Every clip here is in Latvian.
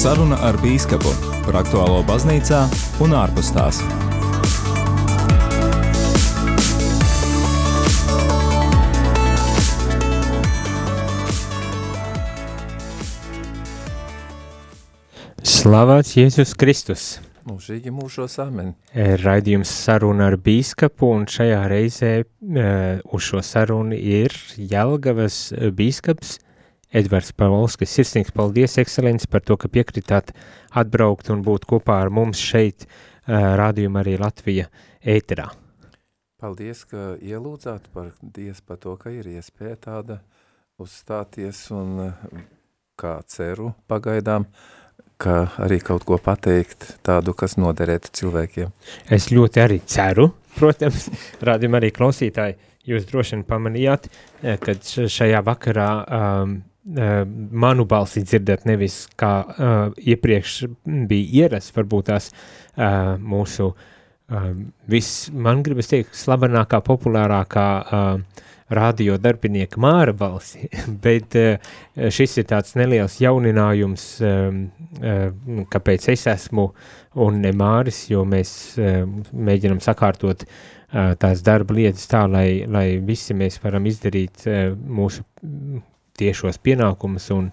Saruna ar Bīskapu par aktuālo baznīcā un ārpus tās. Slavēts Jēzus Kristus! Mūžīgi mūžos amen. Raidījums saruna ar bīskapu, un šajā reizē uh, uz šo sarunu ir Jelgavas bīskaps Edvards Pavolskis. Sirsnīgs paldies, ekscelenci, par to, ka piekritāt atbraukt un būt kopā ar mums šeit, uh, rādījumā arī Latvija ēterā. Paldies, ka ielūdzāt par Dievs par to, ka ir iespēja tāda uzstāties un kā ceru pagaidām, ka arī kaut ko pateikt tādu, kas noderētu cilvēkiem. Es ļoti arī ceru, protams, rādījumā arī klausītāji, jūs droši vien pamanījāt, kad šajā vakarā um, manu balsi dzirdat nevis kā uh, iepriekš bija ierasts, varbūt tās uh, mūsu uh, viss, man gribas teikt, slavenākā, populārākā uh, radio darbinieka Māra balsi, bet uh, šis ir tāds neliels jauninājums, um, uh, kāpēc es esmu un ne Māris, jo mēs uh, mēģinam sakārtot uh, tās darba lietas tā, lai, lai visi mēs varam izdarīt mūsu tiešos pienākumus un,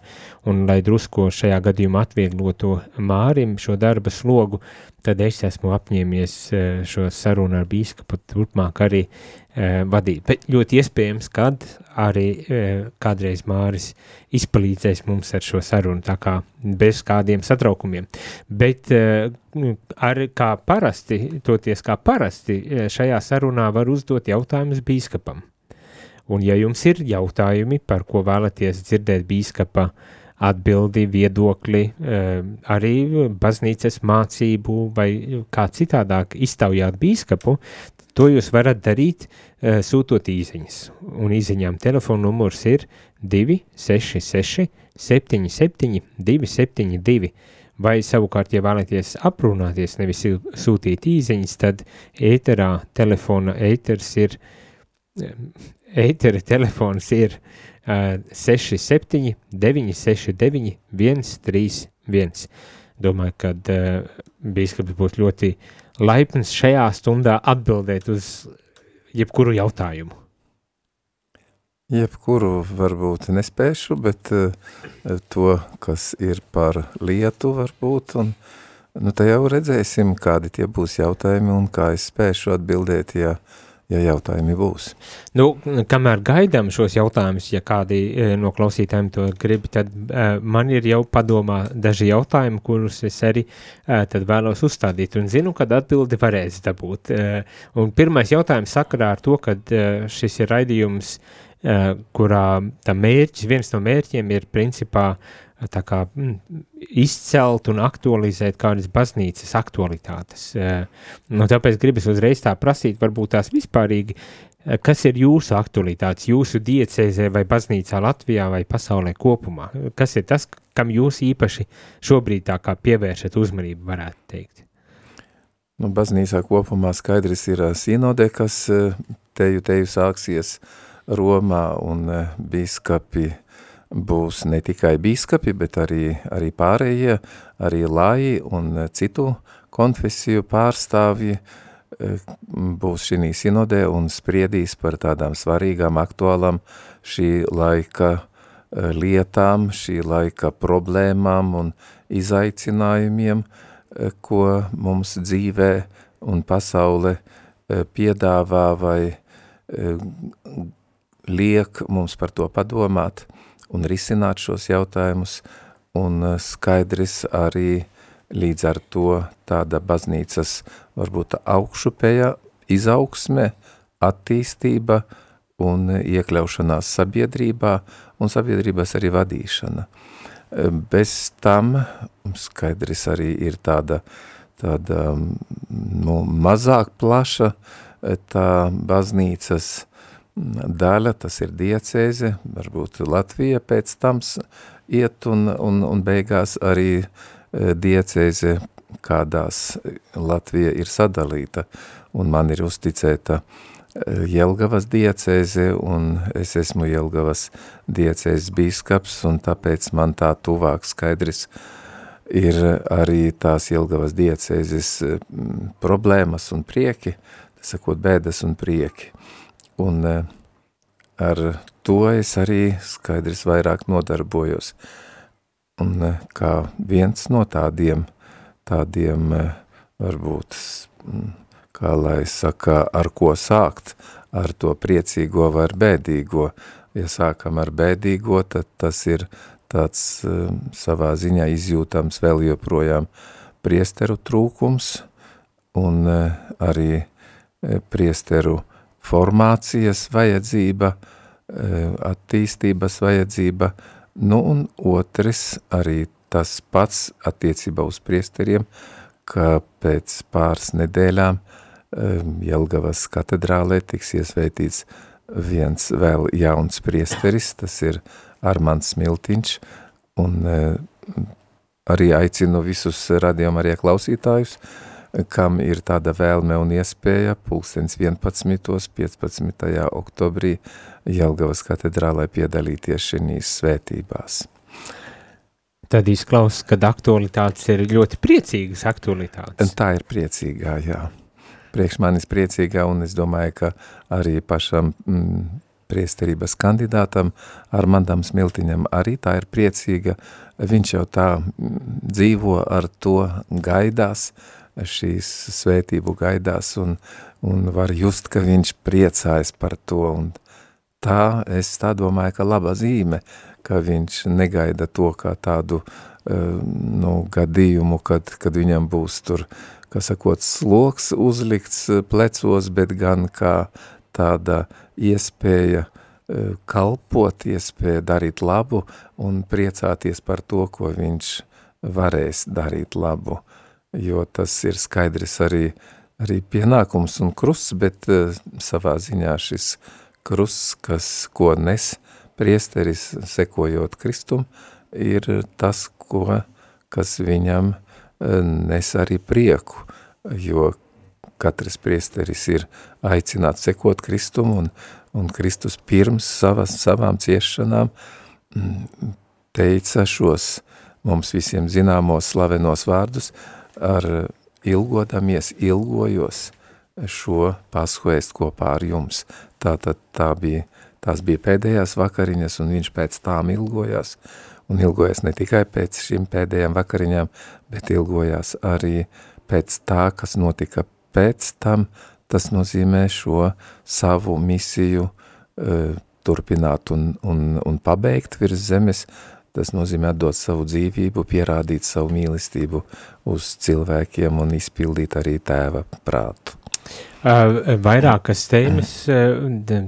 un lai drusko šajā gadījumā atvieglotu Mārim šo darba slogu, tad es esmu apņēmies šo sarunu ar bīskapu turpmāk arī e, vadīt. Bet ļoti iespējams, kad arī e, kādreiz Māris izpalīdzēs mums ar šo sarunu, tā kā bez kādiem satraukumiem. Bet e, ar kā parasti, toties kā parasti, šajā sarunā var uzdot jautājumus bīskapam. Un, ja jums ir jautājumi, par ko vēlaties dzirdēt bīskapa atbildi, viedokli, arī baznīcas mācību vai kā citādāk iztaujāt bīskapu, to jūs varat darīt sūtot īziņas. Un īziņām telefona numurs ir 266 77 272. Vai savukārt, ja vēlaties aprunāties, nevis sūtīt īziņas, tad ēterā telefona ēters ir Eitera telefons ir uh, 67 969 131. Domāju, ka uh, bīskaps būs ļoti laipns šajā stundā atbildēt uz jebkuru jautājumu. Jebkuru varbūt nespēšu, bet uh, to, kas ir par lietu varbūt, un nu, te jau redzēsim, kādi tie būs jautājumi un kā es spēšu atbildēt, ja uh, ja jautājumi būs. Nu, kamēr gaidām šos jautājumus, ja kādi e, no klausītājiem to grib, tad uh, man ir jau padomā daži jautājumi, kurus es arī uh, tad vēlos uzstādīt un zinu, kad atbildi varēs dabūt. Uh, un pirmais jautājums sakarā ar to, kad uh, šis ir raidījums, uh, kurā tā mērķis, viens no mērķiem ir principā uh, tā kā mm, izcelt un aktualizēt kādas baznīcas aktualitātes. Eh, nu, tāpēc gribas uzreiz tā prasīt, varbūt tās vispārīgi, eh, kas ir jūsu aktualitātes, jūsu diecēzē vai baznīcā Latvijā vai pasaulē kopumā? Kas ir tas, kam jūs īpaši šobrīd tā kā pievēršat uzmanību, varētu teikt? Nu, baznīcā kopumā skaidrs ir sinode, kas teju teju sāksies Romā un biskapi uh, būs ne tikai bīskapi, bet arī, arī pārējie, arī lai un citu konfesiju pārstāvji eh, būs šī sinodē un spriedīs par tādām svarīgām, aktuālām šī laika eh, lietām, šī laika problēmām un izaicinājumiem, ko mums dzīvē un pasaule piedāvā vai liek mums par to padomāt un risināt šos jautājumus, un eh, skaidrs arī līdz ar to tāda baznīcas varbūt augšupēja izaugsme, attīstība un iekļaušanās sabiedrībā un sabiedrības arī vadīšana. Bez tam skaidrs arī ir tāda, tāda nu, mazāk plaša eh, tā baznīcas daļa, tas ir diecēze, varbūt Latvija pēc tam iet un, un, un beigās arī e, diecēze, kādās Latvija ir sadalīta, un man ir uzticēta e, Jelgavas diecēze, un es esmu Jelgavas diecēzes bīskaps, un tāpēc man tā tuvāk skaidrs ir arī tās Jelgavas diecēzes problēmas un prieki, sakot bēdas un prieki. Un ar to es arī skaidrs vairāk nodarbojos. Un kā viens no tādiem, tādiem varbūt, kā lai saka, ar ko sākt, ar to priecīgo vai ar bēdīgo. Ja sākam ar bēdīgo, tad tas ir tāds savā ziņā izjūtams vēl joprojām priesteru trūkums un arī priesteru formācijas vajadzība, attīstības vajadzība, nu un otrs arī tas pats attiecībā uz priesteriem, ka pēc pāris nedēļām Jelgavas katedrālē tiks iesvētīts viens vēl jauns priesteris, tas ir Armands Miltiņš, un arī aicinu visus radījuma arī klausītājus, kam ir tāda vēlme un iespēja pulkstens 11. 15. oktobrī Jelgavas katedrālai piedalīties šīs svētībās. Tad izklausās, ka aktualitātes ir ļoti priecīgas aktualitātes. Tā ir priecīgā, jā. Priekš manis priecīgā, un es domāju, ka arī pašam mm, priesterības kandidātam Armandam Smiltiņam arī tā ir priecīga. Viņš jau tā mm, dzīvo ar to gaidās, šīs svētību gaidās un, un var just, ka viņš priecājas par to. Un tā, es tā domāju, ka laba zīme, ka viņš negaida to kā tādu nu, gadījumu, kad, kad viņam būs tur, kā sakot, sloks uzlikts plecos, bet gan kā tāda iespēja kalpot, iespēja darīt labu un priecāties par to, ko viņš varēs darīt labu, jo tas ir skaidrs arī, arī pienākums un krusts, bet savā ziņā šis krusts, kas, ko nes, priesteris, sekojot Kristum, ir tas, ko, kas viņam e, nes arī prieku, jo katrs priesteris ir aicināts sekot Kristum, un, un Kristus pirms savas, savām ciešanām mm, teica šos mums visiem zināmos slavenos vārdus, ar ilgodamies, ilgojos šo pasku ēst kopā ar jums. Tātad tā bija Tās bija pēdējās vakariņas, un viņš pēc tām ilgojās, un ilgojās ne tikai pēc šīm pēdējām vakariņām, bet ilgojās arī pēc tā, kas notika pēc tam, tas nozīmē šo savu misiju uh, turpināt un, un, un pabeigt virs zemes, tas nozīmē atdot savu dzīvību, pierādīt savu mīlestību uz cilvēkiem un izpildīt arī tēva prātu. Vairākas tēmas,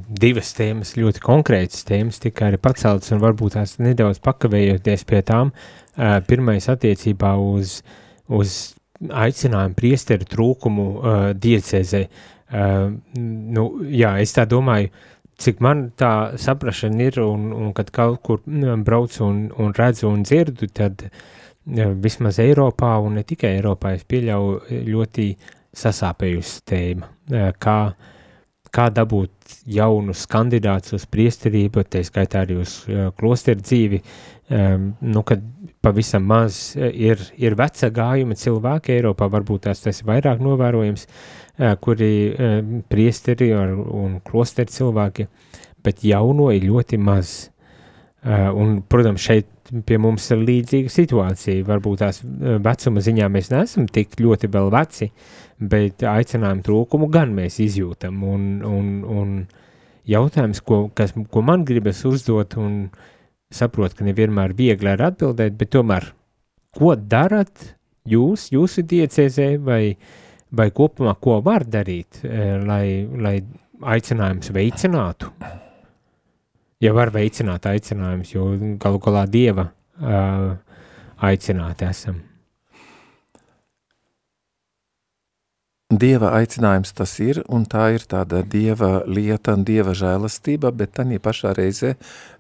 divas tēmas, ļoti konkrētas tēmas tika arī paceltas un varbūt tās nedaudz pakavējoties pie tām. Pirmais attiecībā uz, uz aicinājumu priesteru trūkumu diecezē. Nu, jā, es tā domāju, cik man tā saprašana ir un, un kad kaut kur braucu un, un redzu un dzirdu, tad vismaz Eiropā un ne tikai Eiropā es pieļauju ļoti sasāpējusi tēma. Kā, kā dabūt jaunus kandidātus uz priesterību, tā skaitā arī uz klosteru dzīvi, nu, kad pavisam maz ir, ir veca gājuma cilvēki Eiropā, varbūt tās tas ir vairāk novērojams, kuri priesteri un klosteru cilvēki, bet jauno ir ļoti maz. Un, protams, šeit pie mums ir līdzīga situācija. Varbūt tās vecuma ziņā mēs neesam tik ļoti vēl veci, bet aicinājumu trūkumu gan mēs izjūtam. Un, un, un jautājums, ko, kas, ko man gribas uzdot, un saprotu, ka nevienmēr viegli ar atbildēt, bet tomēr, ko darat jūs, jūsu diecēzē, vai, vai kopumā, ko var darīt, eh, lai, lai aicinājums veicinātu? Ja var veicināt aicinājumus, jo galu galā dieva uh, aicināti esam. Dieva aicinājums tas ir, un tā ir tāda dieva lieta un dieva žēlastība, bet tā pašā reizē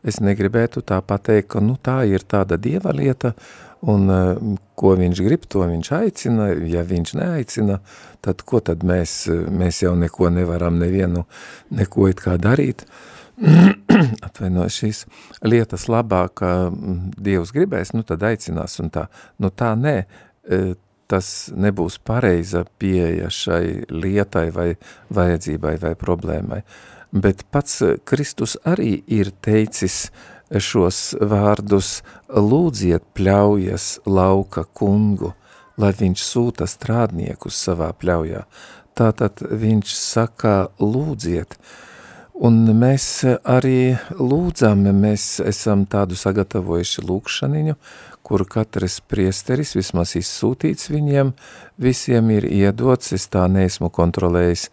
es negribētu tā pateikt, ka nu, tā ir tāda dieva lieta, un uh, ko viņš grib, to viņš aicina, ja viņš neaicina, tad ko tad mēs, mēs jau neko nevaram nevienu, neko it kā darīt. atvainoju šīs lietas labāk, Dievs gribēs, nu tad aicinās un tā. Nu tā nē, tas nebūs pareiza pieeja šai lietai vai vajadzībai vai problēmai. Bet pats Kristus arī ir teicis šos vārdus lūdziet pļaujas lauka kungu, lai viņš sūta strādniekus savā pļaujā. Tātad viņš saka lūdziet, un mēs arī lūdzam, mēs esam tādu sagatavojuši lūkšaniņu, kuru katrs priesteris vismaz izsūtīts viņiem, visiem ir iedots, es tā neesmu kontrolējis,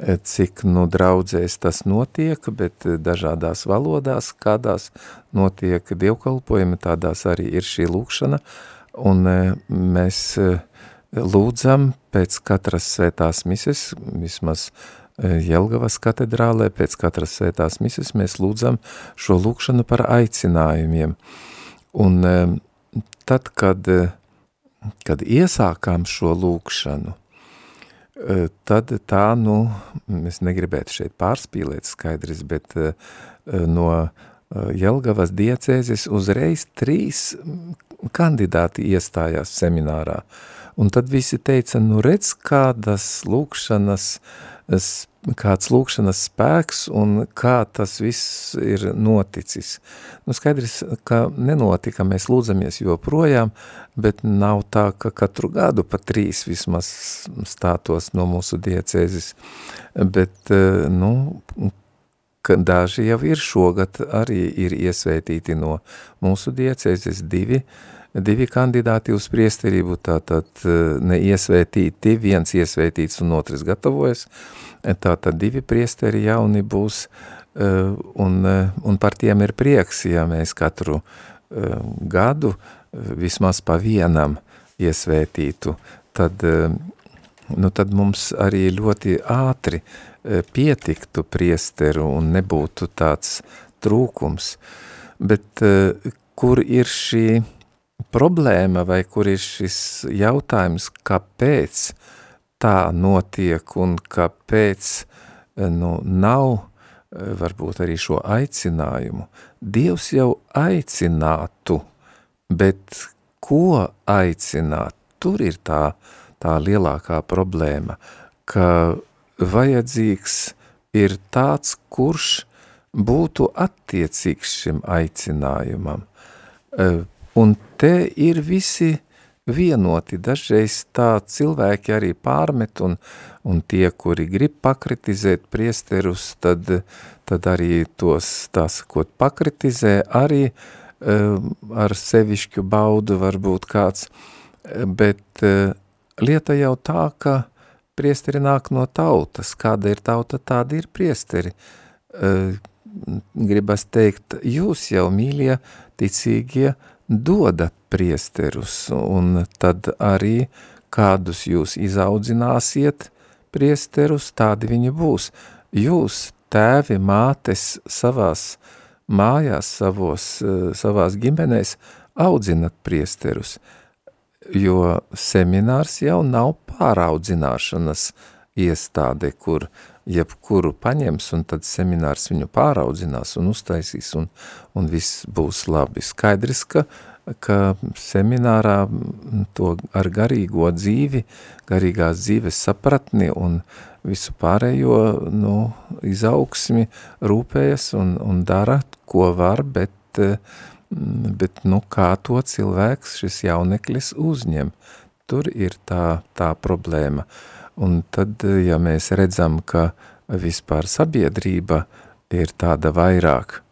cik nu draudzēs tas notiek, bet dažādās valodās, kādās notiek dievkalpojumi, tādās arī ir šī lūkšana, un mēs lūdzam pēc katras svētās mises, vismaz Jelgavas katedrālē, pēc katras svētās mises mēs lūdzam šo lūkšanu par aicinājumiem. Un tad, kad, kad iesākām šo lūkšanu, tad tā, nu, es negribētu šeit pārspīlēt skaidrs, bet no Jelgavas diecēzes uzreiz trīs kandidāti iestājās seminārā. Un tad visi teica, nu redz, kādas lūkšanas kāds lūkšanas spēks un kā tas viss ir noticis. Nu, skaidrs, ka nenotika, mēs lūdzamies joprojām, bet nav tā, ka katru gadu pa trīs vismaz stātos no mūsu diecēzes, bet, eh, nu, ka daži jau ir šogad arī ir iesvētīti no mūsu diecēzes divi, divi kandidāti uz priesterību, tātad eh, neiesvētīti, viens iesvētīts un otrs gatavojas, tātad divi priesteri jauni būs, eh, un, un par tiem ir prieks, ja mēs katru gadu vismaz pa vienam iesvētītu, tad, nu, tad mums arī ļoti ātri pietiktu priesteru un nebūtu tāds trūkums. Bet kur ir šī problēma vai kur ir šis jautājums, kāpēc tā notiek un kāpēc nu, nav varbūt arī šo aicinājumu. Dievs jau aicinātu, bet ko aicināt? Tur ir tā, tā lielākā problēma, ka vajadzīgs ir tāds, kurš būtu attiecīgs šim aicinājumam. Un te ir visi vienoti. Dažreiz tā cilvēki arī pārmet un, un tie, kuri grib pakritizēt priesterus, tad, tad arī tos, tā sakot, pakritizē arī um, ar sevišķu baudu varbūt kāds, bet uh, lieta jau tā, ka priesteri nāk no tautas. Kāda ir tauta, tāda ir priesteri. Uh, gribas teikt, jūs jau mīļie, ticīgie, dodat priesterus, un tad arī kādus jūs izaudzināsiet priesterus, tādi viņi būs. Jūs, tēvi, mātes, savās mājās, savos, savās ģimenēs audzinat priesterus, jo seminārs jau nav pāraudzināšanas iestāde, kur jebkuru paņems, un tad seminārs viņu pāraudzinās un uztaisīs, un, un viss būs labi. Skaidrs, ka, ka seminārā to ar garīgo dzīvi, garīgās dzīves sapratni un visu pārējo nu, izaugsmi rūpējas un, un dara, ko var, bet, bet nu, kā to cilvēks, šis jauneklis uzņem. Tur ir tā, tā problēma. Uh, Un tad, ja mēs redzam, ka vispār sabiedrība ir tāda vairāk,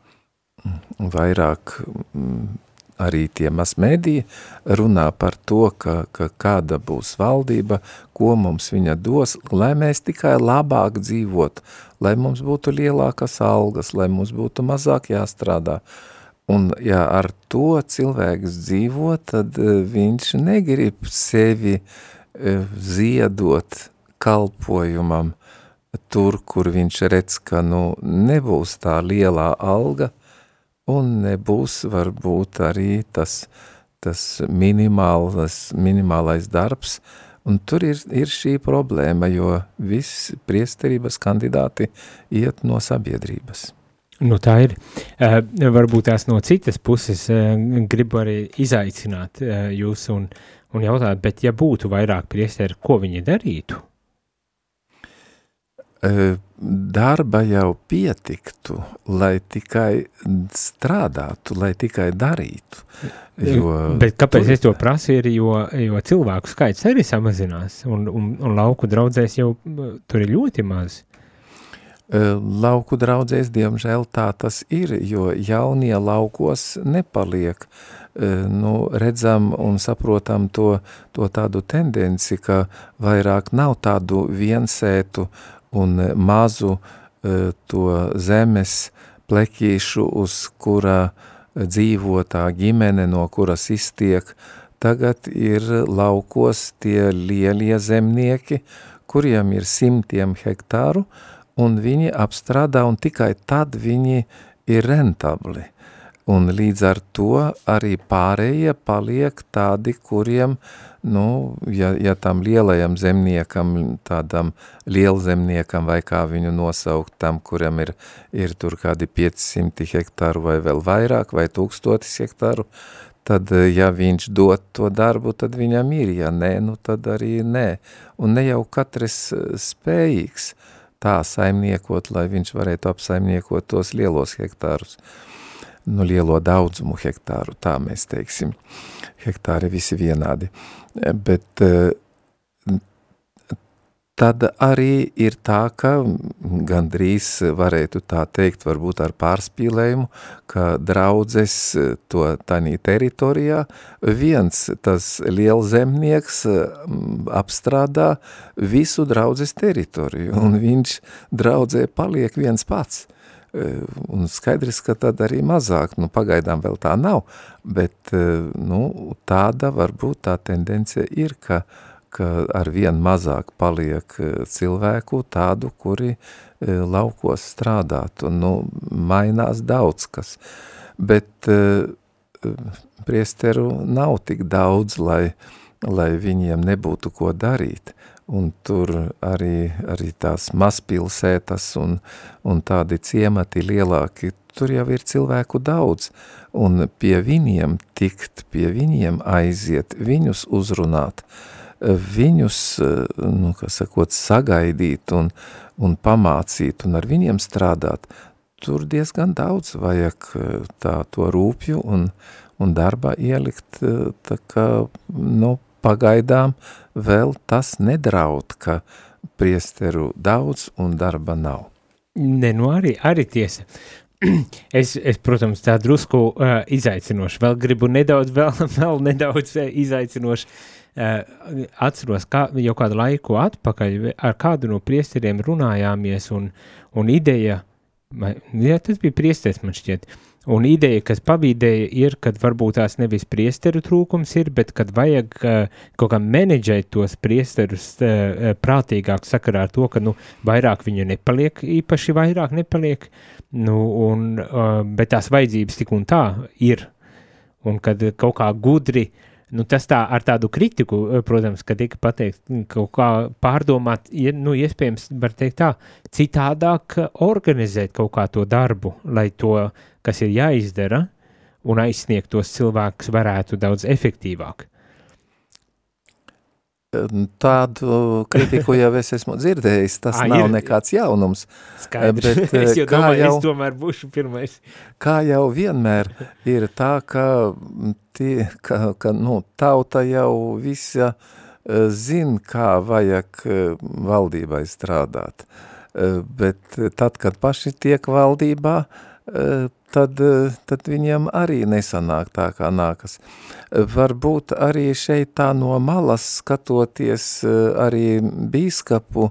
vairāk mm, arī tie masmēdī runā par to, ka, ka kāda būs valdība, ko mums viņa dos, lai mēs tikai labāk dzīvot, lai mums būtu lielākas algas, lai mums būtu mazāk jāstrādā. Un ja ar to cilvēks dzīvo, tad eh, viņš negrib sevi eh, ziedot kalpojumam tur, kur viņš redz, ka nu, nebūs tā lielā alga un nebūs varbūt arī tas, tas minimālais, minimālais darbs, un tur ir, ir šī problēma, jo viss priesterības kandidāti iet no sabiedrības. Nu, tā ir. Uh, varbūt tās no citas puses uh, gribu arī izaicināt uh, jūs un, un jautāt, bet ja būtu vairāk priesteri, ko viņi darītu? Darba jau pietiktu, lai tikai strādātu, lai tikai darītu. Jo, Bet kāpēc tur... es to prasu, ir, jo, jo cilvēku skaits arī samazinās, un, un, un lauku draudzēs jau tur ir ļoti maz. Lauku draudzēs, diemžēl, tā tas ir, jo jaunie laukos nepaliek. Nu, redzam un saprotam to, to tādu tendenci, ka vairāk nav tādu viensētu un mazu to zemes plekīšu, uz kura dzīvo tā ģimene, no kuras iztiek. Tagad ir laukos tie lielie zemnieki, kuriem ir simtiem hektāru, un viņi apstrādā, un tikai tad viņi ir rentabli. Un līdz ar to arī pārējie paliek tādi, kuriem, nu, ja, ja tam lielajam zemniekam, tādam lielzemniekam vai kā viņu nosaukt, tam, kuram ir, ir tur kādi 500 hektāru vai vēl vairāk vai tūkstotis hektāru, tad ja viņš dod to darbu, tad viņam ir, ja nē, nu tad arī nē. Un ne jau katrs spējīgs tā saimniekot, lai viņš varētu apsaimniekot tos lielos hektārus nu, lielo daudzumu hektāru, tā mēs teiksim. Hektāri visi vienādi. Bet eh, tad arī ir tā, ka gandrīz varētu tā teikt, varbūt ar pārspīlējumu, ka draudzes to tanī teritorijā viens tas lielzemnieks apstrādā visu draudzes teritoriju, un viņš draudzē paliek viens pats. Eh, un skaidrs, ka tad arī mazāk, nu pagaidām vēl tā nav, bet eh, nu, tāda varbūt tā tendence ir, ka, ka ar vien mazāk paliek eh, cilvēku tādu, kuri laukos strādāt, un nu, mainās daudz kas, bet priesteru nav tik daudz, lai, lai viņiem nebūtu ko darīt, un tur arī, arī tās mazpilsētas un, un tādi ciemati lielāki, tur jau ir cilvēku daudz, un pie viņiem tikt, pie viņiem aiziet, viņus uzrunāt, viņus, nu, kā sakot, sagaidīt un, un pamācīt un ar viņiem strādāt, tur diezgan daudz vajag tā to rūpju un, un darbā ielikt, tā kā, nu, pagaidām vēl tas nedraud, ka priesteru daudz un darba nav. Ne, nu arī, arī tiesa. Es, es, protams, tā drusku uh, izaicinoši, vēl gribu nedaudz, vēl, vēl nedaudz izaicinoši. Uh, atceros, kā jau kādu laiku atpakaļ ar kādu no priesteriem runājāmies un, un ideja, vai, ja tas bija priesteris man šķiet, uh, Un ideja, kas pabīdēja, ir, ka varbūt tās nevis priesteru trūkums ir, bet kad vajag uh, kaut kā menedžēt tos priesterus uh, prātīgāk sakarā ar to, ka, nu, vairāk viņu nepaliek, īpaši vairāk nepaliek, nu, un, uh, bet tās vajadzības tik un tā ir. Un kad kaut kā gudri uh, Nu, tas tā ar tādu kritiku, protams, ka tika pateikt, mm, kaut kā pārdomāt, nu, iespējams, var teikt tā, citādāk organizēt kaut kā to darbu, lai to, kas ir jāizdara, un aizsniegt tos cilvēkus varētu daudz efektīvāk. Tādu kritiku jau es esmu dzirdējis, tas A, nav ir, nekāds jaunums. Skaidrs, bet, es jau domāju, jau, es tomēr būšu pirmais. Kā jau vienmēr ir tā, ka, tie, ka, ka nu, tauta jau visa e, zin, kā vajag valdībai strādāt. Bet tad, kad paši tiek valdībā, tad, tad viņiem arī nesanāk tā, kā nākas. Varbūt arī šeit tā no malas skatoties arī bīskapu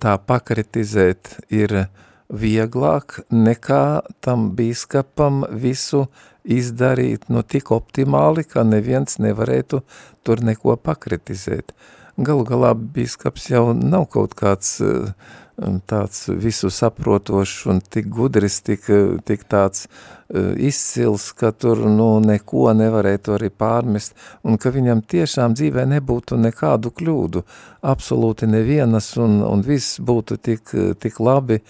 tā pakritizēt ir vieglāk nekā tam bīskapam visu izdarīt nu tik optimāli, ka neviens nevarētu tur neko pakritizēt. Galu galā bīskaps jau nav kaut kāds uh, tāds visu saprotošs un tik gudris, tik, tik tāds uh, izcils, ka tur nu, neko nevarētu arī pārmest un ka viņam tiešām dzīvē nebūtu nekādu kļūdu, absolūti nevienas un, un viss būtu tik, tik labi,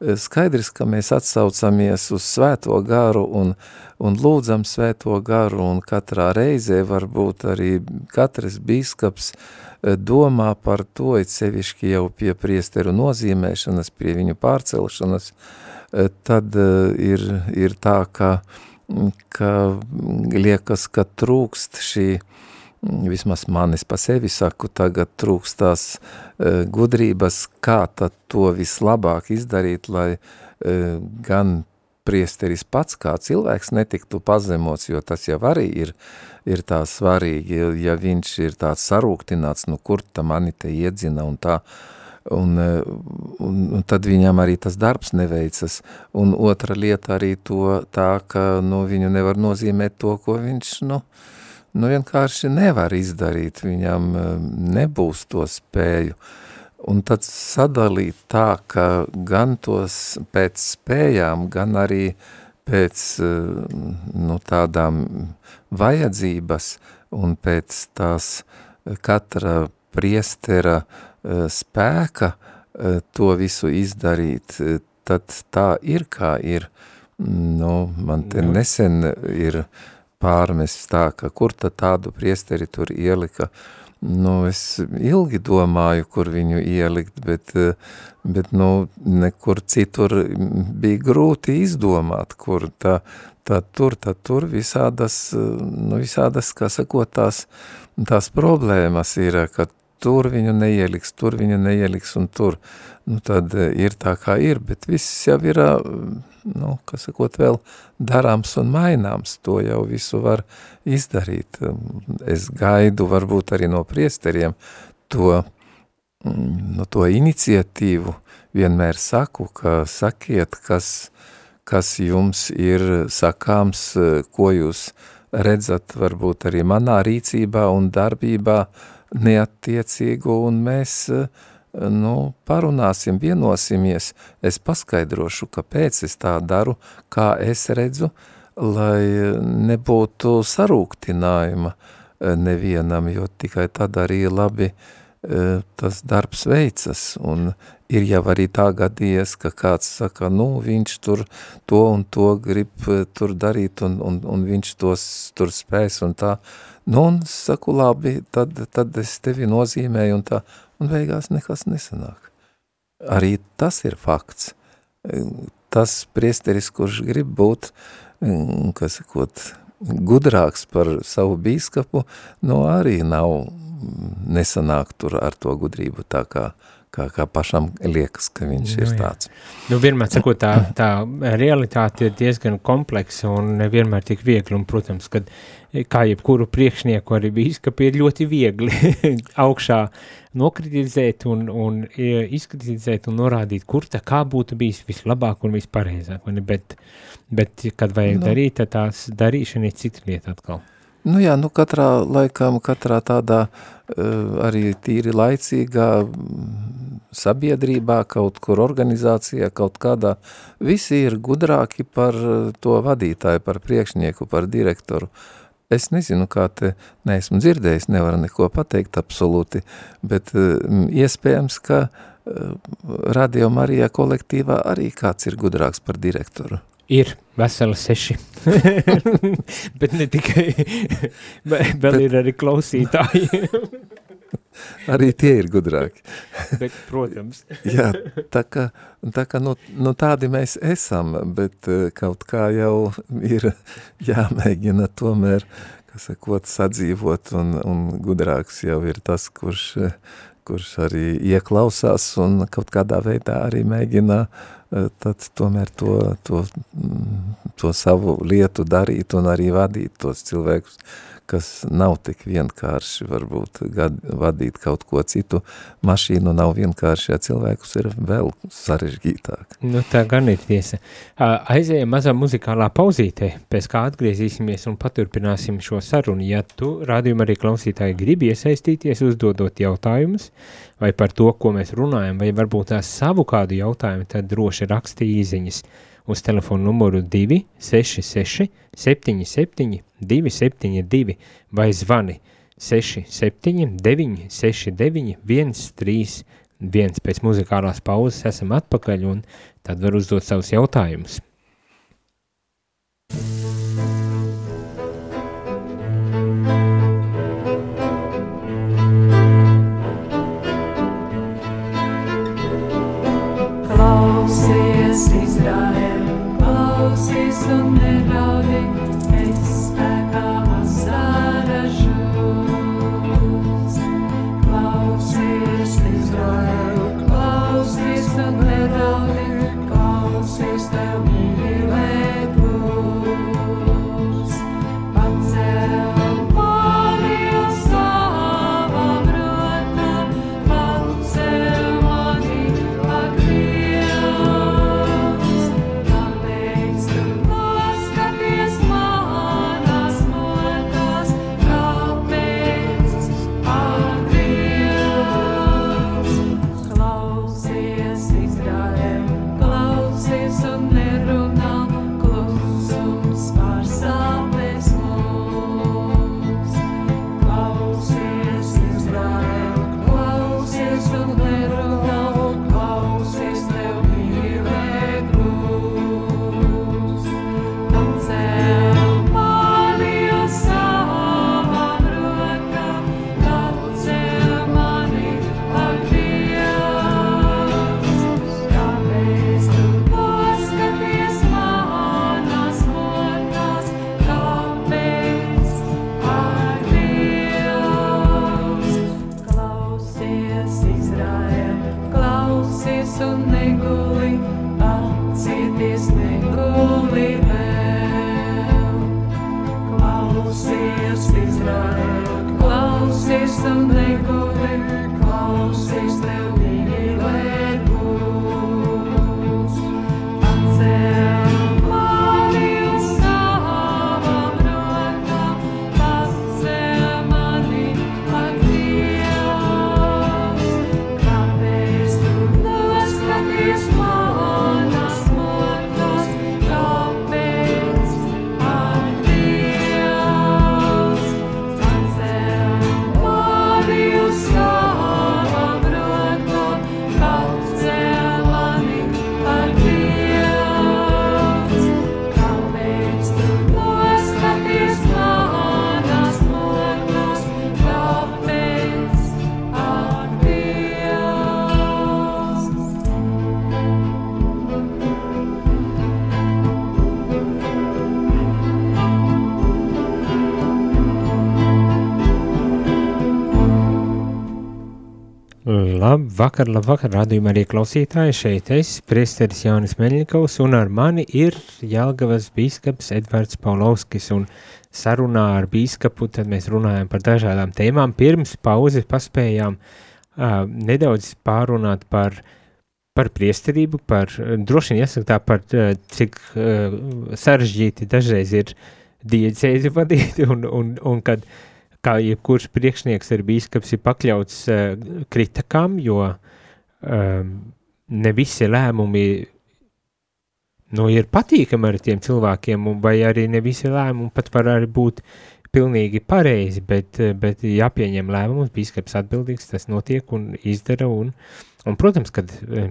skaidrs, ka mēs atsaucamies uz svēto garu un, un lūdzam svēto garu, un katrā reizē varbūt arī katrs bīskaps domā par to, it sevišķi jau pie priesteru nozīmēšanas, pie viņu pārcelšanas, tad ir, ir tā, ka, ka liekas, ka trūkst šī vismaz manis pa sevi saku, tagad trūkstās uh, gudrības, kā tad to vislabāk izdarīt, lai uh, gan priesteris pats kā cilvēks netiktu pazemots, jo tas jau arī ir, ir tā svarīgi, ja viņš ir tāds sarūktināts, nu kur ta mani te iedzina un tā, un, un, un tad viņam arī tas darbs neveicas, un otra lieta arī to tā, ka, nu, viņu nevar nozīmēt to, ko viņš, nu, uh, nu vienkārši nevar izdarīt, viņam eh, nebūs to spēju. Un tad sadalīt tā, ka gan tos pēc spējām, gan arī pēc eh, nu, tādām vajadzības un pēc tās katra priestera eh, spēka to visu izdarīt, tad tā ir kā ir. Nu, man te nu. nesen ir uh, pārmests tā, ka kur tad tādu priesteri tur ielika, nu, es ilgi domāju, kur viņu ielikt, bet, bet nu, nekur citur bija grūti izdomāt, kur tā, tā tur, tā tur visādas, nu, visādas, kā sakot, tās, tās problēmas ir, ka tur viņu neieliks, tur viņu neieliks un tur, nu, tad ir tā kā ir, bet viss jau ir, nu, kas sakot, vēl darāms un maināms, to jau visu var izdarīt. Es gaidu varbūt arī no priesteriem to, no to iniciatīvu, vienmēr saku, ka sakiet, kas, kas jums ir sakāms, ko jūs redzat varbūt arī manā rīcībā un darbībā neattiecīgu, un mēs uh, nu, parunāsim, vienosimies, es paskaidrošu, kāpēc es tā daru, kā es redzu, lai nebūtu sarūktinājuma eh, nevienam, jo tikai tad arī labi eh, tas darbs veicas, un ir jau arī tā gadījies, ka kāds saka, nu, viņš tur to un to grib eh, tur darīt, un, un, un viņš tos tur spēs, un tā, nu, un saku, labi, tad, tad es tevi nozīmēju, un tā, un beigās nekas nesanāk. Arī tas ir fakts. Tas priesteris, kurš grib būt, kas sakot, gudrāks par savu bīskapu, nu arī nav nesanāk tur ar to gudrību tā kā, kā, kā pašam liekas, ka viņš nu, ir tāds. Nu, vienmēr sakot, tā, tā realitāte ir diezgan kompleksa un nevienmēr tik viegli, un, protams, kad kā jebkuru priekšnieku arī bīskapi ir ļoti viegli augšā nokritizēt un, un izkritizēt un norādīt, kur tā kā būtu bijis vislabāk un vispareizāk, bet, bet kad vajag. Nu. darīt, tad tās darīšana ir cita lieta atkal. Nu jā, nu katrā laikam, katrā tādā uh, arī tīri laicīgā sabiedrībā, kaut kur organizācijā, kaut kādā, visi ir gudrāki par to vadītāju, par priekšnieku, par direktoru. Es nezinu, kā te neesmu dzirdējis, nevaru neko pateikt absolūti, bet uh, iespējams, ka uh, Radio Marijā kolektīvā arī kāds ir gudrāks par direktoru. Ir veseli seši, bet ne tikai, vēl bet, ir arī klausītāji. Arī tie ir gudrāki. bet, protams. Jā, tā kā, tā kā nu, nu tādi mēs esam, bet eh, kaut kā jau ir jāmēģina tomēr, kas sakot, sadzīvot un, un gudrāks jau ir tas, kurš, kurš arī ieklausās un kaut kādā veidā arī mēģina eh, tad tomēr to, to, mm, to savu lietu darīt un arī vadīt tos cilvēkus, kas nav tik vienkārši, varbūt gad, vadīt kaut ko citu mašīnu nav vienkārši, ja cilvēkus ir vēl sarežģītāk. Nu, tā gan ir tiesa. Aizējam mazā muzikālā pauzītē, pēc kā atgriezīsimies un paturpināsim šo sarunu. Ja tu, rādījumā arī klausītāji, gribi iesaistīties, uzdodot jautājumus, vai par to, ko mēs runājam, vai varbūt tās savu kādu jautājumu, tad droši raksti īziņas uz telefonu numuru 266 77 272 vai zvani 679 969 131. Pēc muzikālās pauzes esam atpakaļ un tad var uzdot savus jautājumus. Klausies, Labvakar, labvakar, radījumā arī klausītāji. Šeit es, priesteris Jānis Meļņikovs, un ar mani ir Jelgavas bīskaps Edvards Paulovskis, un sarunā ar bīskapu tad mēs runājam par dažādām tēmām. Pirms pauzes paspējām uh, nedaudz pārunāt par, par priesterību, par, droši vien jāsaka tā, par uh, cik uh, sarežģīti dažreiz ir diecēzi vadīt, un, un, un kad kā jebkurš priekšnieks ir bīskaps, ir pakļauts uh, kritikām, jo um, ne visi lēmumi nu, ir patīkami ar tiem cilvēkiem, vai arī ne visi lēmumi pat var arī būt pilnīgi pareizi, bet, eh, bet jāpieņem lēmums, bīskaps atbildīgs, tas notiek un izdara, un, un protams, kad uh,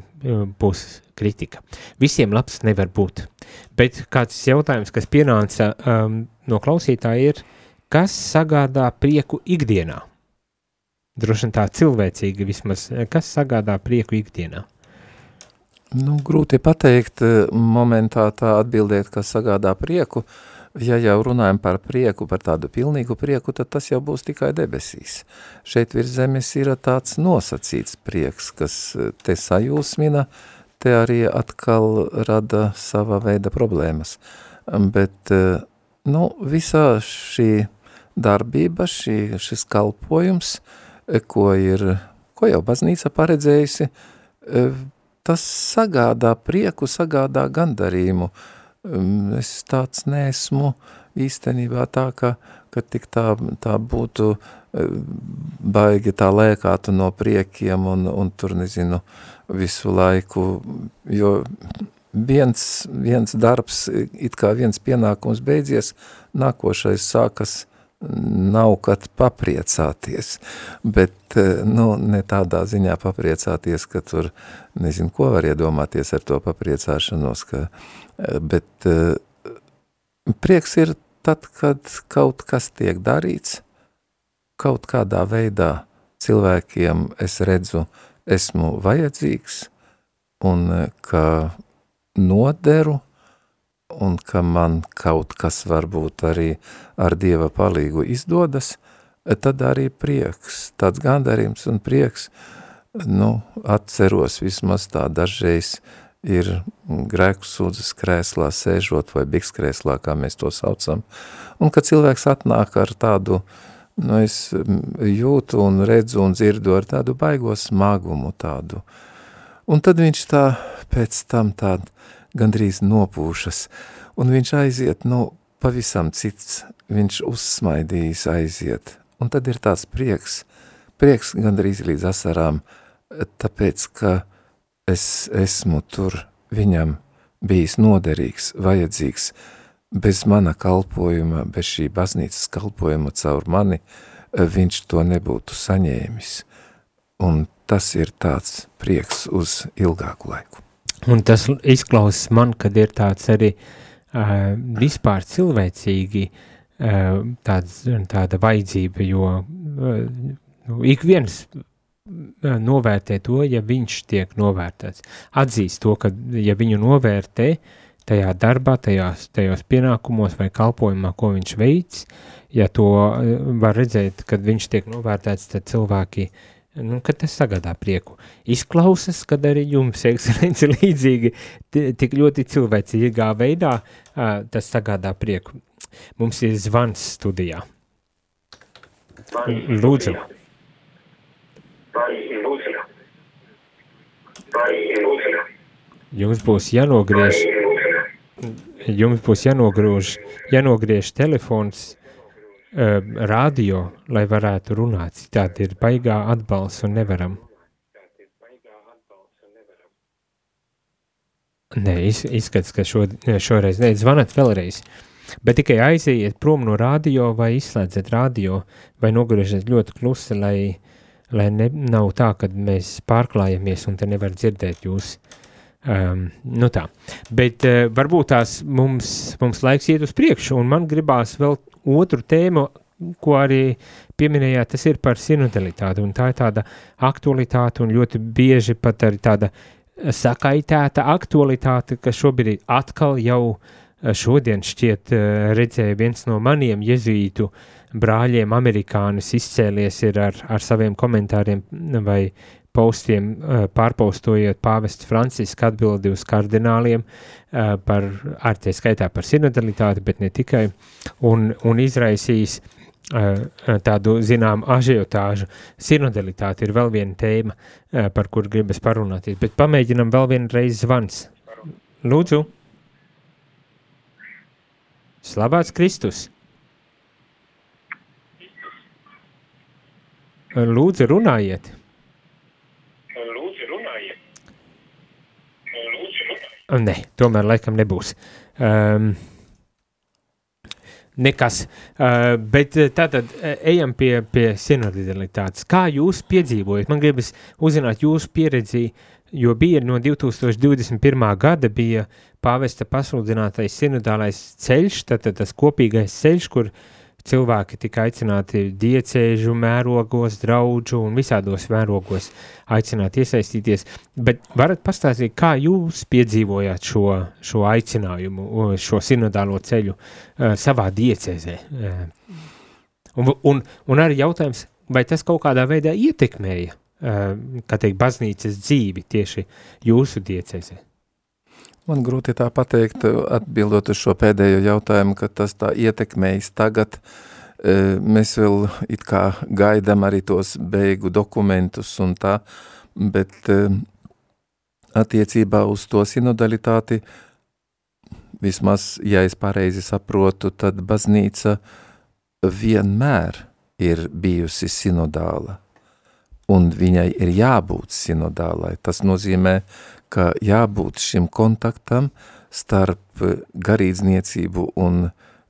būs kritika. Visiem labs nevar būt, bet kāds jautājums, kas pienāca um, no klausītāja ir, kas sagādā prieku ikdienā? Droši vien tā cilvēcīgi vismaz, kas sagādā prieku ikdienā? Nu, grūti pateikt, momentā tā atbildēt, kas sagādā prieku. Ja jau runājam par prieku, par tādu pilnīgu prieku, tad tas jau būs tikai debesīs. Šeit virs zemes ir tāds nosacīts prieks, kas te sajūsmina, te arī atkal rada sava veida problēmas. Bet, nu, visā šī darbība, šī, šis kalpojums, ko ir, ko jau baznīca paredzējusi, tas sagādā prieku, sagādā gandarījumu. Es tāds neesmu īstenībā tā, ka, ka tik tā, tā būtu baigi tā lēkātu no priekiem un, un tur, nezinu, visu laiku, jo viens, viens darbs, it kā viens pienākums beidzies, nākošais sākas nav kad papriecāties, bet eh, nu, ne tādā ziņā papriecāties, ka tur nezinu, ko var iedomāties ar to papriecāšanos, ka, eh, bet eh, prieks ir tad, kad kaut kas tiek darīts, kaut kādā veidā cilvēkiem es redzu, esmu vajadzīgs un ka noderu un ka man kaut kas varbūt arī ar Dieva palīgu izdodas, tad arī prieks, tāds gandarījums un prieks, nu, atceros vismaz tā dažreiz ir grēku sūdzes krēslā sēžot vai biks krēslā, kā mēs to saucam, un kad cilvēks atnāk ar tādu, nu, es jūtu un redzu un dzirdu ar tādu baigo smagumu tādu, un tad viņš tā pēc tam tādu gandrīz nopūšas, un viņš aiziet, nu, pavisam cits, viņš uzsmaidījis aiziet, un tad ir tāds prieks, prieks gandrīz līdz asarām, tāpēc, ka es esmu tur viņam bijis noderīgs, vajadzīgs, bez mana kalpojuma, bez šī baznīcas kalpojuma caur mani, viņš to nebūtu saņēmis, un tas ir tāds prieks uz ilgāku laiku. Un tas izklausās man, kad ir tāds arī uh, vispār cilvēcīgi uh, tāds, tāda vajadzība, jo uh, ik viens novērtē to, ja viņš tiek novērtēts. Atzīst to, ka ja viņu novērtē tajā darbā, tajās, tajos pienākumos vai kalpojumā, ko viņš veids, ja to var redzēt, kad viņš tiek novērtēts, tad cilvēki uh, nu, kad tas sagādā prieku. Izklausas, kad arī jums, ekscelence, līdzīgi tik ļoti cilvēcīgā veidā uh, tas sagādā prieku. Mums ir zvans studijā. Lūdzu. Jums būs jānogriež, jums būs jānogriež, jānogriež telefons radio, lai varētu runāt. Citādi ir baigā atbalsts un nevaram. Nē, iz, izskats, ka šo, šoreiz nē, zvanat vēlreiz. Bet tikai aiziet prom no radio vai izslēdziet radio vai nogriežiet ļoti klusi, lai, lai ne, nav tā, ka mēs pārklājamies un te nevar dzirdēt jūs. Um, nu tā, bet uh, varbūt tās mums, mums laiks iet uz priekšu un man gribās vēl otru tēmu, ko arī pieminējāt, tas ir par sinodalitāti, tā ir tāda aktualitāte un ļoti bieži pat arī tāda sakaitēta aktualitāte, kas šobrīd atkal jau eh, šodien šķiet eh, redzēja viens no maniem jezītu brāļiem, amerikānis izcēlies ir ar, ar saviem komentāriem vai postiem, eh, pārpostojot pāvests Franciska atbildi uz kardināliem eh, par, ar tie skaitā par sinodalitāti, bet ne tikai, un, un izraisījis eh, tādu zinām ažiotāžu. Sinodalitāte ir vēl viena tēma, par kur gribas parunāties, bet pamēģinam vēl vienreiz zvans. Lūdzu. Slavēts Kristus. Lūdzu, runājiet. Nē, tomēr laikam nebūs. Um, nekas. Uh, bet tātad ejam pie, pie sinodalitātes. Kā jūs piedzīvojat? Man gribas uzzināt jūsu pieredzi, jo bija no 2021. gada bija pāvesta pasludinātais sinodālais ceļš, tātad tas kopīgais ceļš, kur uh, cilvēki tika aicināti diecēžu mērogos, draudžu un visādos mērogos aicināt iesaistīties, bet varat pastāstīt, kā jūs piedzīvojāt šo, šo aicinājumu, šo sinodālo ceļu uh, savā diecēzē? Uh, un, un, un arī jautājums, vai tas kaut kādā veidā ietekmēja, uh, kā teikt, baznīcas dzīvi tieši jūsu diecēzē? Man grūti tā pateikt, atbildot uz šo pēdējo jautājumu, ka tas tā ietekmējas tagad. E, mēs vēl it kā gaidām arī tos beigu dokumentus un tā, bet e, attiecībā uz to sinodalitāti, vismaz, ja es pareizi saprotu, tad baznīca vienmēr ir bijusi sinodāla un viņai ir jābūt sinodālai. Tas nozīmē, ka jābūt šim kontaktam starp garīdzniecību un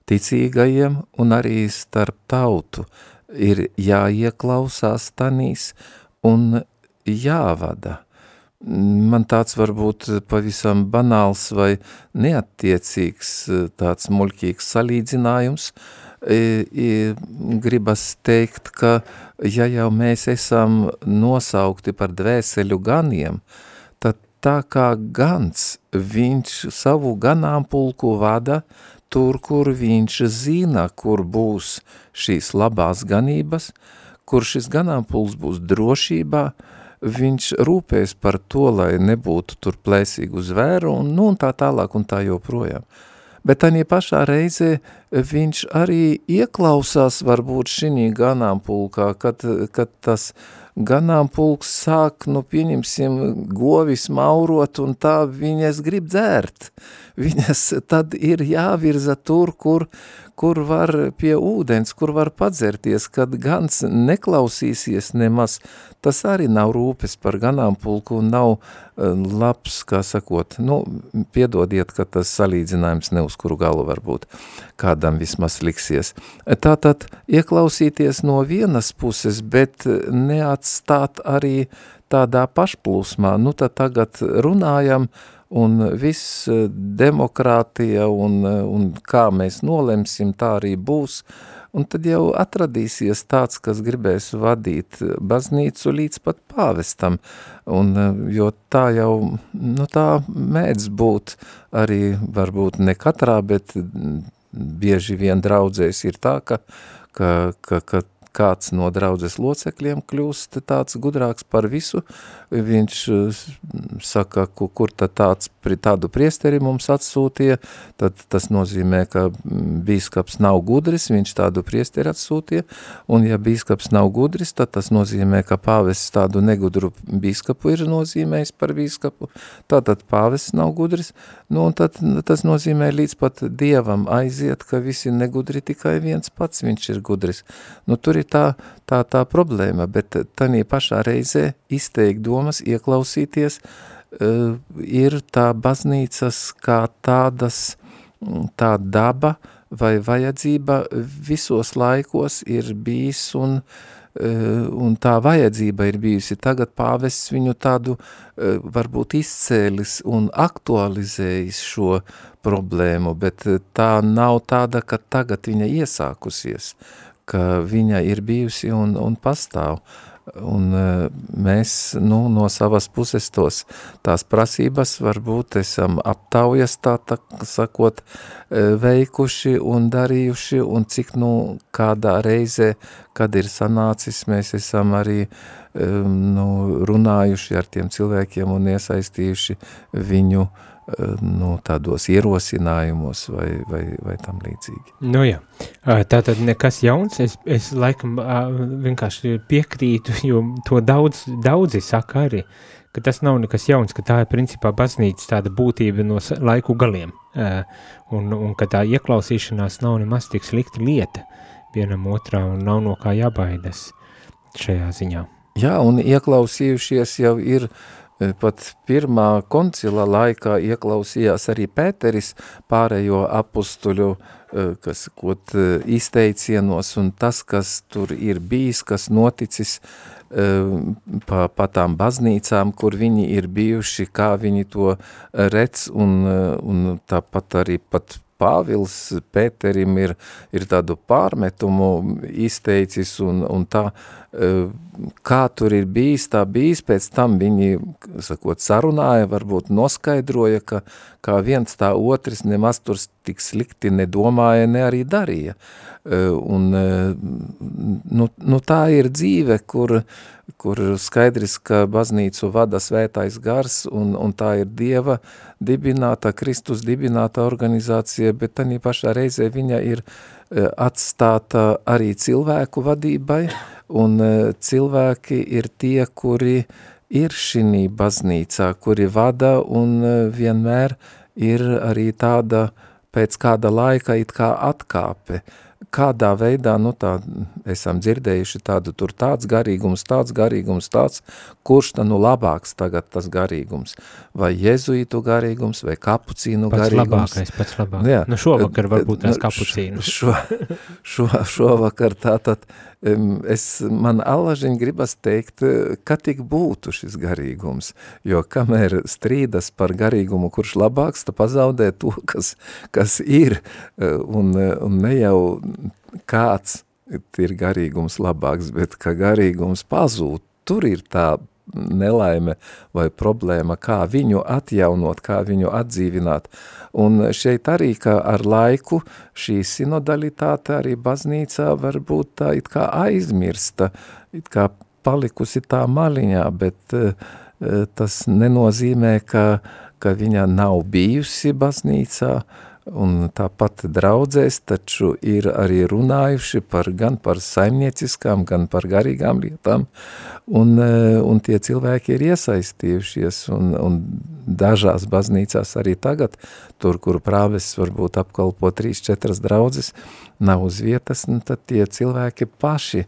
ticīgajiem un arī starp tautu ir jāieklausās tanīs un jāvada. Man tāds varbūt pavisam banāls vai neattiecīgs tāds muļķīgs salīdzinājums, i, gribas teikt, ka ja jau mēs esam nosaukti par dvēseļu ganiem, tā kā gans, viņš savu ganāmpulku vada tur, kur viņš zina, kur būs šīs labās ganības, kur šis ganāmpuls būs drošībā, viņš rūpēs par to, lai nebūtu tur plēsīgu zvēru un, nu, un tā tālāk un tā joprojām. Bet tādā pašā reizē viņš arī ieklausās varbūt šī ganāmpulkā, kad, kad tas ganāmpulks sāk, nu pieņemsim, govis maurot un tā viņas grib dzērt. Viņas tad ir jāvirza tur, kur, kur var pie ūdens, kur var padzerties, kad gans neklausīsies nemaz, tas arī nav rūpes par ganāmpulku un nav uh, labs, kā sakot, nu, piedodiet, ka tas salīdzinājums ne uz kuru galu varbūt kādam vismaz liksies. Tātad ieklausīties no vienas puses, bet neatstāt arī tādā pašplūsmā, nu tad tagad runājam, un viss demokrātija un, un kā mēs nolemsim, tā arī būs, un tad jau atradīsies tāds, kas gribēs vadīt baznīcu līdz pat pāvestam, un, jo tā jau, nu tā mēdz būt arī, varbūt ne katrā, bet bieži vien draudzēs ir tā, ka, ka, ka, ka kāds no draudzes locekļiem kļūst tāds gudrāks par visu, viņš saka, kur tad tāds, tādu priesteri mums atsūtīja, tad tas nozīmē, ka bīskaps nav gudris, viņš tādu priesteri atsūtīja, un ja bīskaps nav gudris, tad tas nozīmē, ka pāvests tādu negudru bīskapu ir nozīmējis par bīskapu, tātad pāvests nav gudris, nu un tad tas nozīmē līdz pat dievam aiziet, ka visi negudri tikai viens pats viņš ir gudris. Nu tur ir tā, tā, tā problēma, bet tanī pašā reizē izteikt domas, ieklausīties, uh, ir tā baznīcas kā tādas, tā daba vai vajadzība visos laikos ir bijis un, uh, un tā vajadzība ir bijusi. Tagad pāvests viņu tādu uh, varbūt izcēlis un aktualizējis šo problēmu, bet tā nav tāda, ka tagad viņa iesākusies. Ka viņa ir bijusi un, un pastāv. Un e, mēs nu, no savas puses tos, tās prasības varbūt esam aptaujas tā, tā sakot, e, veikuši un darījuši, un cik nu kādā reize, kad ir sanācis, mēs esam arī e, nu, runājuši ar tiem cilvēkiem un iesaistījuši viņu uh, nu, tādos ierosinājumos vai, vai, vai tam līdzīgi. Nu jā, tā tad nekas jauns, es, es laikam vienkārši piekrītu, jo to daudz, daudzi saka arī, ka tas nav nekas jauns, ka tā ir principā baznīca tāda būtība no laiku galiem, un, un ka tā ieklausīšanās nav nemaz tik slikta lieta vienam otrā un nav no kā jābaidas šajā ziņā. Jā, un ieklausījušies jau ir uh, pat pirmā koncila laikā ieklausījās arī Pēteris pārējo apustuļu, eh, kas kot eh, izteicienos, un tas, kas tur ir bijis, kas noticis pa, pa tām baznīcām, kur viņi ir bijuši, kā viņi to redz, un, un tāpat arī pat Pāvils Pēterim ir, ir tādu pārmetumu izteicis un, un tā, kā tur ir bijis, tā bijis, pēc tam viņi, sakot, sarunāja, varbūt noskaidroja, ka kā viens tā otrs nemaz tur tik slikti nedomāja, ne arī darīja. Un, nu, nu tā ir dzīve, kur, kur skaidrs, ka baznīcu vada svētais gars, un, un tā ir Dieva dibināta, Kristus dibināta organizācija, bet tā pašā reizē viņa ir atstāta arī cilvēku vadībai, un cilvēki ir tie, kuri ir šī baznīcā, kuri vada un vienmēr ir arī tāda pēc kāda laika it kā atkāpe, kādā veidā, nu tā, esam dzirdējuši tādu, tur tāds garīgums, tāds garīgums, tāds, kurš tad nu labāks tagad tas garīgums, vai jezuītu garīgums, vai kapucīnu Pats garīgums. labākais, pats labākais. Jā. Nu šovakar varbūt tās Nu, kapucīnu. Šo, šo, šovakar tātad es, man allažiņ gribas teikt, eh, ka tik būtu šis garīgums, jo kamēr strīdas par garīgumu, kurš labāks, ta pazaudē to, kas, kas ir, eh, un, eh, un ne jau kāds ir garīgums labāks, bet ka garīgums pazūd, tur ir tā nelaime vai problēma, kā viņu atjaunot, kā viņu atdzīvināt. Un šeit arī, ka ar laiku šī sinodalitāte arī baznīcā var būt tā it kā aizmirsta, it kā palikusi tā maliņā, bet uh, tas nenozīmē, ka, ka viņa nav bijusi baznīcā, un tāpat draudzēs taču ir arī runājuši par, gan par saimnieciskām, gan par garīgām lietām, un, eh, un tie cilvēki ir iesaistījušies, un, un dažās baznīcās arī tagad, tur, kur prāves varbūt apkalpo 3-4 draudzes, nav uz vietas, un tad tie cilvēki paši e,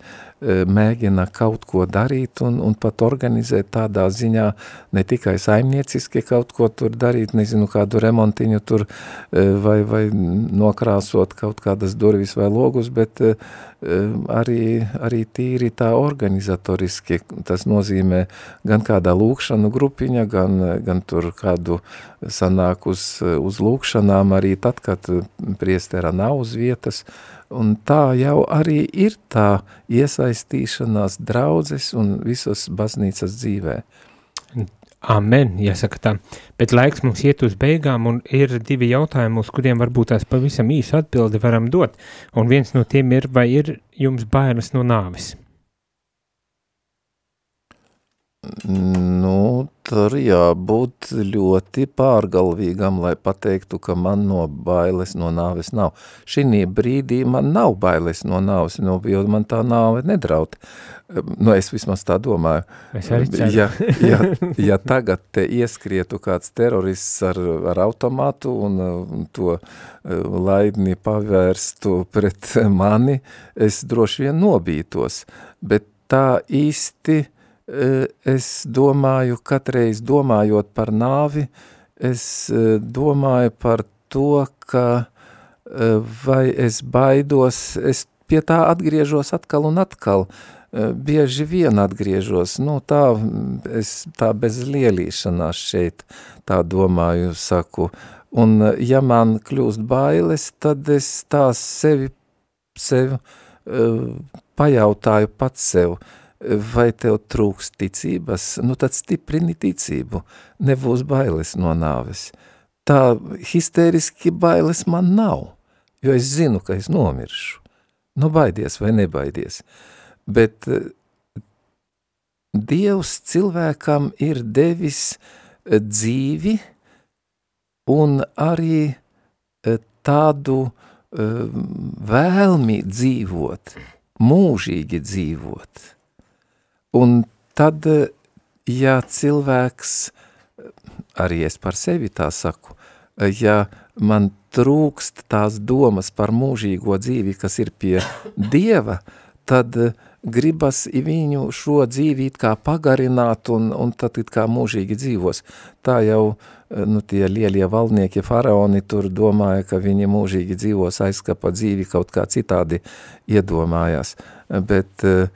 mēģina kaut ko darīt un, un pat organizēt tādā ziņā, ne tikai saimnieciski kaut ko tur darīt, nezinu, kādu remontiņu tur e, vai, vai nokrāsot kaut kādas durvis vai logus, bet e, arī, arī tīri tā organizatoriski, tas nozīmē gan kādā lūkšanu grupiņa, gan, gan tur kādu sanāk uz, uz lūkšanām arī tad, kad priestera nav uz vietas, un tā jau arī ir tā iesaistīšanās draudzes un visas baznīcas dzīvē. Amen, jāsaka tā. Bet laiks mums iet uz beigām, un ir divi jautājumi, uz kuriem varbūt tās pavisam īsu atbildi varam dot. Un viens no tiem ir, vai ir jums bailes no nāvis? Nu, tur jābūt ļoti pārgalvīgam, lai pateiktu, ka man no bailes no nāves nav. Šī brīdī man nav bailes no nāves, no, jo man tā nāve nedraud. Nu, es vismaz tā domāju. Es arī ceru. Ja, ja, ja tagad te ieskrietu kāds terorists ar, ar automātu un, un to uh, laidni pavērstu pret mani, es droši vien nobītos. Bet tā īsti es domāju, katreiz domājot par nāvi, es uh, domāju par to, ka uh, vai es baidos, es pie tā atgriežos atkal un atkal, uh, bieži vien atgriežos, nu tā, es tā bez lielīšanās šeit tā domāju, saku, un uh, ja man kļūst bailes, tad es tā sevi, sevi uh, pajautāju pats sev, vai tev trūks ticības, nu tad stiprini ticību, nebūs bailes no nāves. Tā histēriski bailes man nav, jo es zinu, ka es nomiršu. Nu baidies vai nebaidies. Bet eh, Dievs cilvēkam ir devis eh, dzīvi un arī eh, tādu vēlmi dzīvot, mūžīgi dzīvot. Un tad, ja cilvēks, arī es par sevi tā saku, ja man trūkst tās domas par mūžīgo dzīvi, kas ir pie Dieva, tad gribas viņu šo dzīvi it kā pagarināt un, un tad it kā mūžīgi dzīvos. Tā jau, nu, tie lielie valdnieki, faraoni tur domāja, ka viņi mūžīgi dzīvos aizskapa dzīvi kaut kā citādi iedomājās. Bet eh,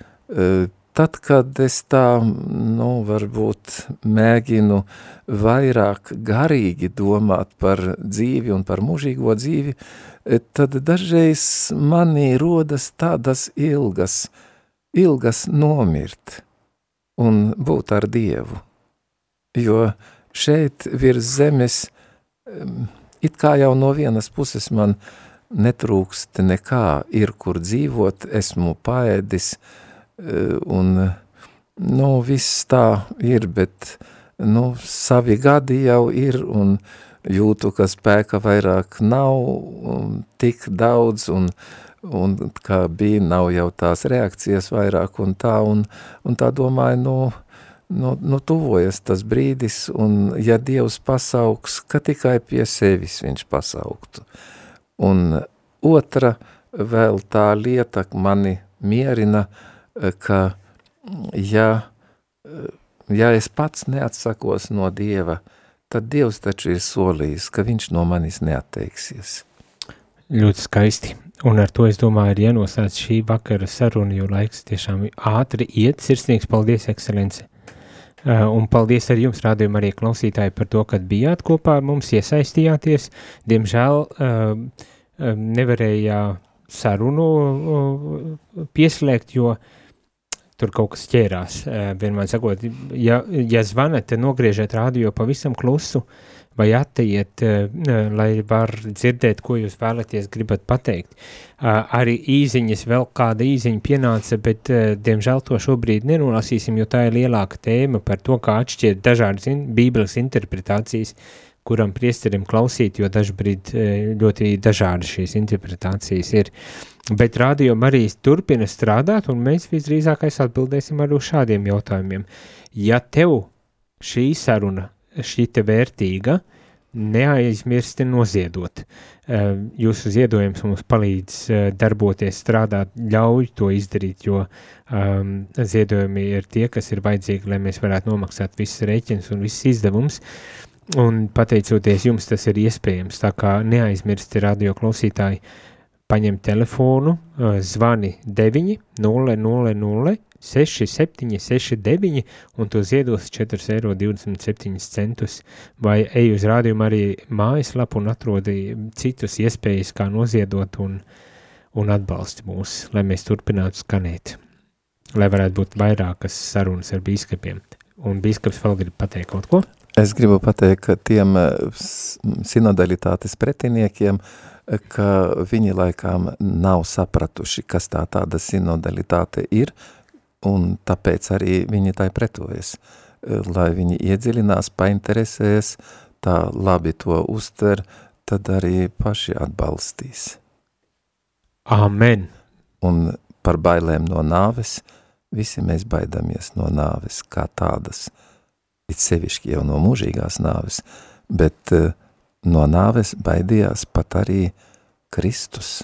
tad, kad es tā, nu, varbūt mēģinu vairāk garīgi domāt par dzīvi un par mūžīgo dzīvi, tad dažreiz manī rodas tādas ilgas, ilgas nomirt un būt ar Dievu. Jo šeit virs zemes, em, it kā jau no vienas puses man netrūkst nekā, ir kur dzīvot, esmu paēdis, eh, un, nu, viss tā ir, bet, nu, savi gadi jau ir, un jūtu, ka spēka vairāk nav tik daudz, un, un kā bija, nav jau tās reakcijas vairāk un tā, un, un tā domāju, nu, nu, nu tuvojas tas brīdis, un ja Dievs pasauks, ka tikai pie sevis viņš pasauktu. Un otra vēl tā lieta mani mierina, eh, ka ja, eh, ja es pats neatsakos no Dieva, tad Dievs taču ir solījis, ka viņš no manis neatteiksies. Ļoti skaisti. Un ar to es domāju, ir jānoslēdz šī vakara saruna, jo laiks tiešām ātri iet. Sirsnīgs paldies, ekscelence! Uh, un paldies arī jums, rādījumā, arī klausītāji, par to, ka bijāt kopā ar mums, iesaistījāties. Diemžēl uh, uh, nevarēja sarunu pieslēgt, jo tur kaut kas ķērās. Uh, vienmēr sakot, ja, ja zvanat, nogriežiet rādio pavisam klusu vai atteiet, uh, lai var dzirdēt, ko jūs vēlaties, gribat pateikt. Uh, arī īziņas, vēl kāda īziņa pienāca, bet, uh, diemžēl, to šobrīd nenolasīsim, jo tā ir lielāka tēma par to, kā atšķirt dažādas in bībeles interpretācijas, kuram priesterim klausīt, jo dažbrīd uh, ļoti dažādi šīs interpretācijas ir. Bet radio arī turpina strādāt, un mēs visdrīzākais atbildēsim arī uz šādiem jautājumiem. Ja tev šī saruna šķita vērtīga, neaizmirsti noziedot. Eh, Jūsu ziedojums mums palīdz eh, darboties, strādāt, ļauj to izdarīt, jo um, ziedojumi ir tie, kas ir vajadzīgi, lai mēs varētu nomaksāt visas rēķinas un visas izdevumus. Un pateicoties jums, tas ir iespējams. Tā kā neaizmirsti radio klausītāji, paņem telefonu, zvani 9 0 0 0 6, 7, 6, 9 un tu ziedos 4,27 eiro. Vai ej uz rādījumu arī mājaslapu un atrodi citus iespējas, kā noziedot un, un atbalsti mūs, lai mēs turpinātu skanēt. Lai varētu būt vairākas sarunas ar biskupiem. Un biskups vēl grib pateikt kaut ko? Es gribu pateikt, ka tiem eh, sinodalitātes pretiniekiem, eh, ka viņi laikām nav sapratuši, kas tā tāda sinodalitāte ir, un tāpēc arī viņi tai pretojas. Eh, Lai viņi iedziļinās, painteresēs, tā labi to uztver, tad arī paši atbalstīs. Amen! Un par bailēm no nāves, visi mēs baidamies no nāves kā tādas, it sevišķi jau no mūžīgās nāves, bet eh, no nāves baidījās pat arī Kristus.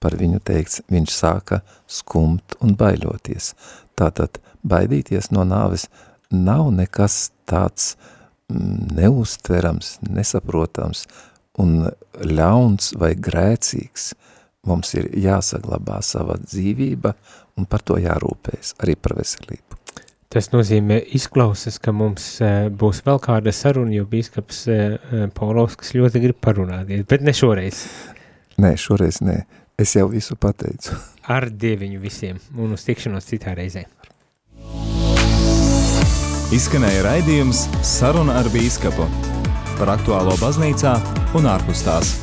Par viņu teikts, viņš sāka skumt un baiļoties. Tātad baidīties no nāves nav nekas tāds mm, neuztverams, nesaprotams un ļauns vai grēcīgs. Mums ir jāsaglabā sava dzīvība un par to jārūpējas, arī par veselību. Tas nozīmē, izklausās, ka mums uh, būs vēl kāda saruna, jo bīskaps uh, Paulovskis ļoti grib parunāties, bet ne šoreiz. Nē, šoreiz nē, es jau visu pateicu. Ar dieviņu visiem un uz tikšanos citā reizē. Izskanēja raidījums Saruna ar Bīskapu par aktuālo baznīcā un ārpus tās.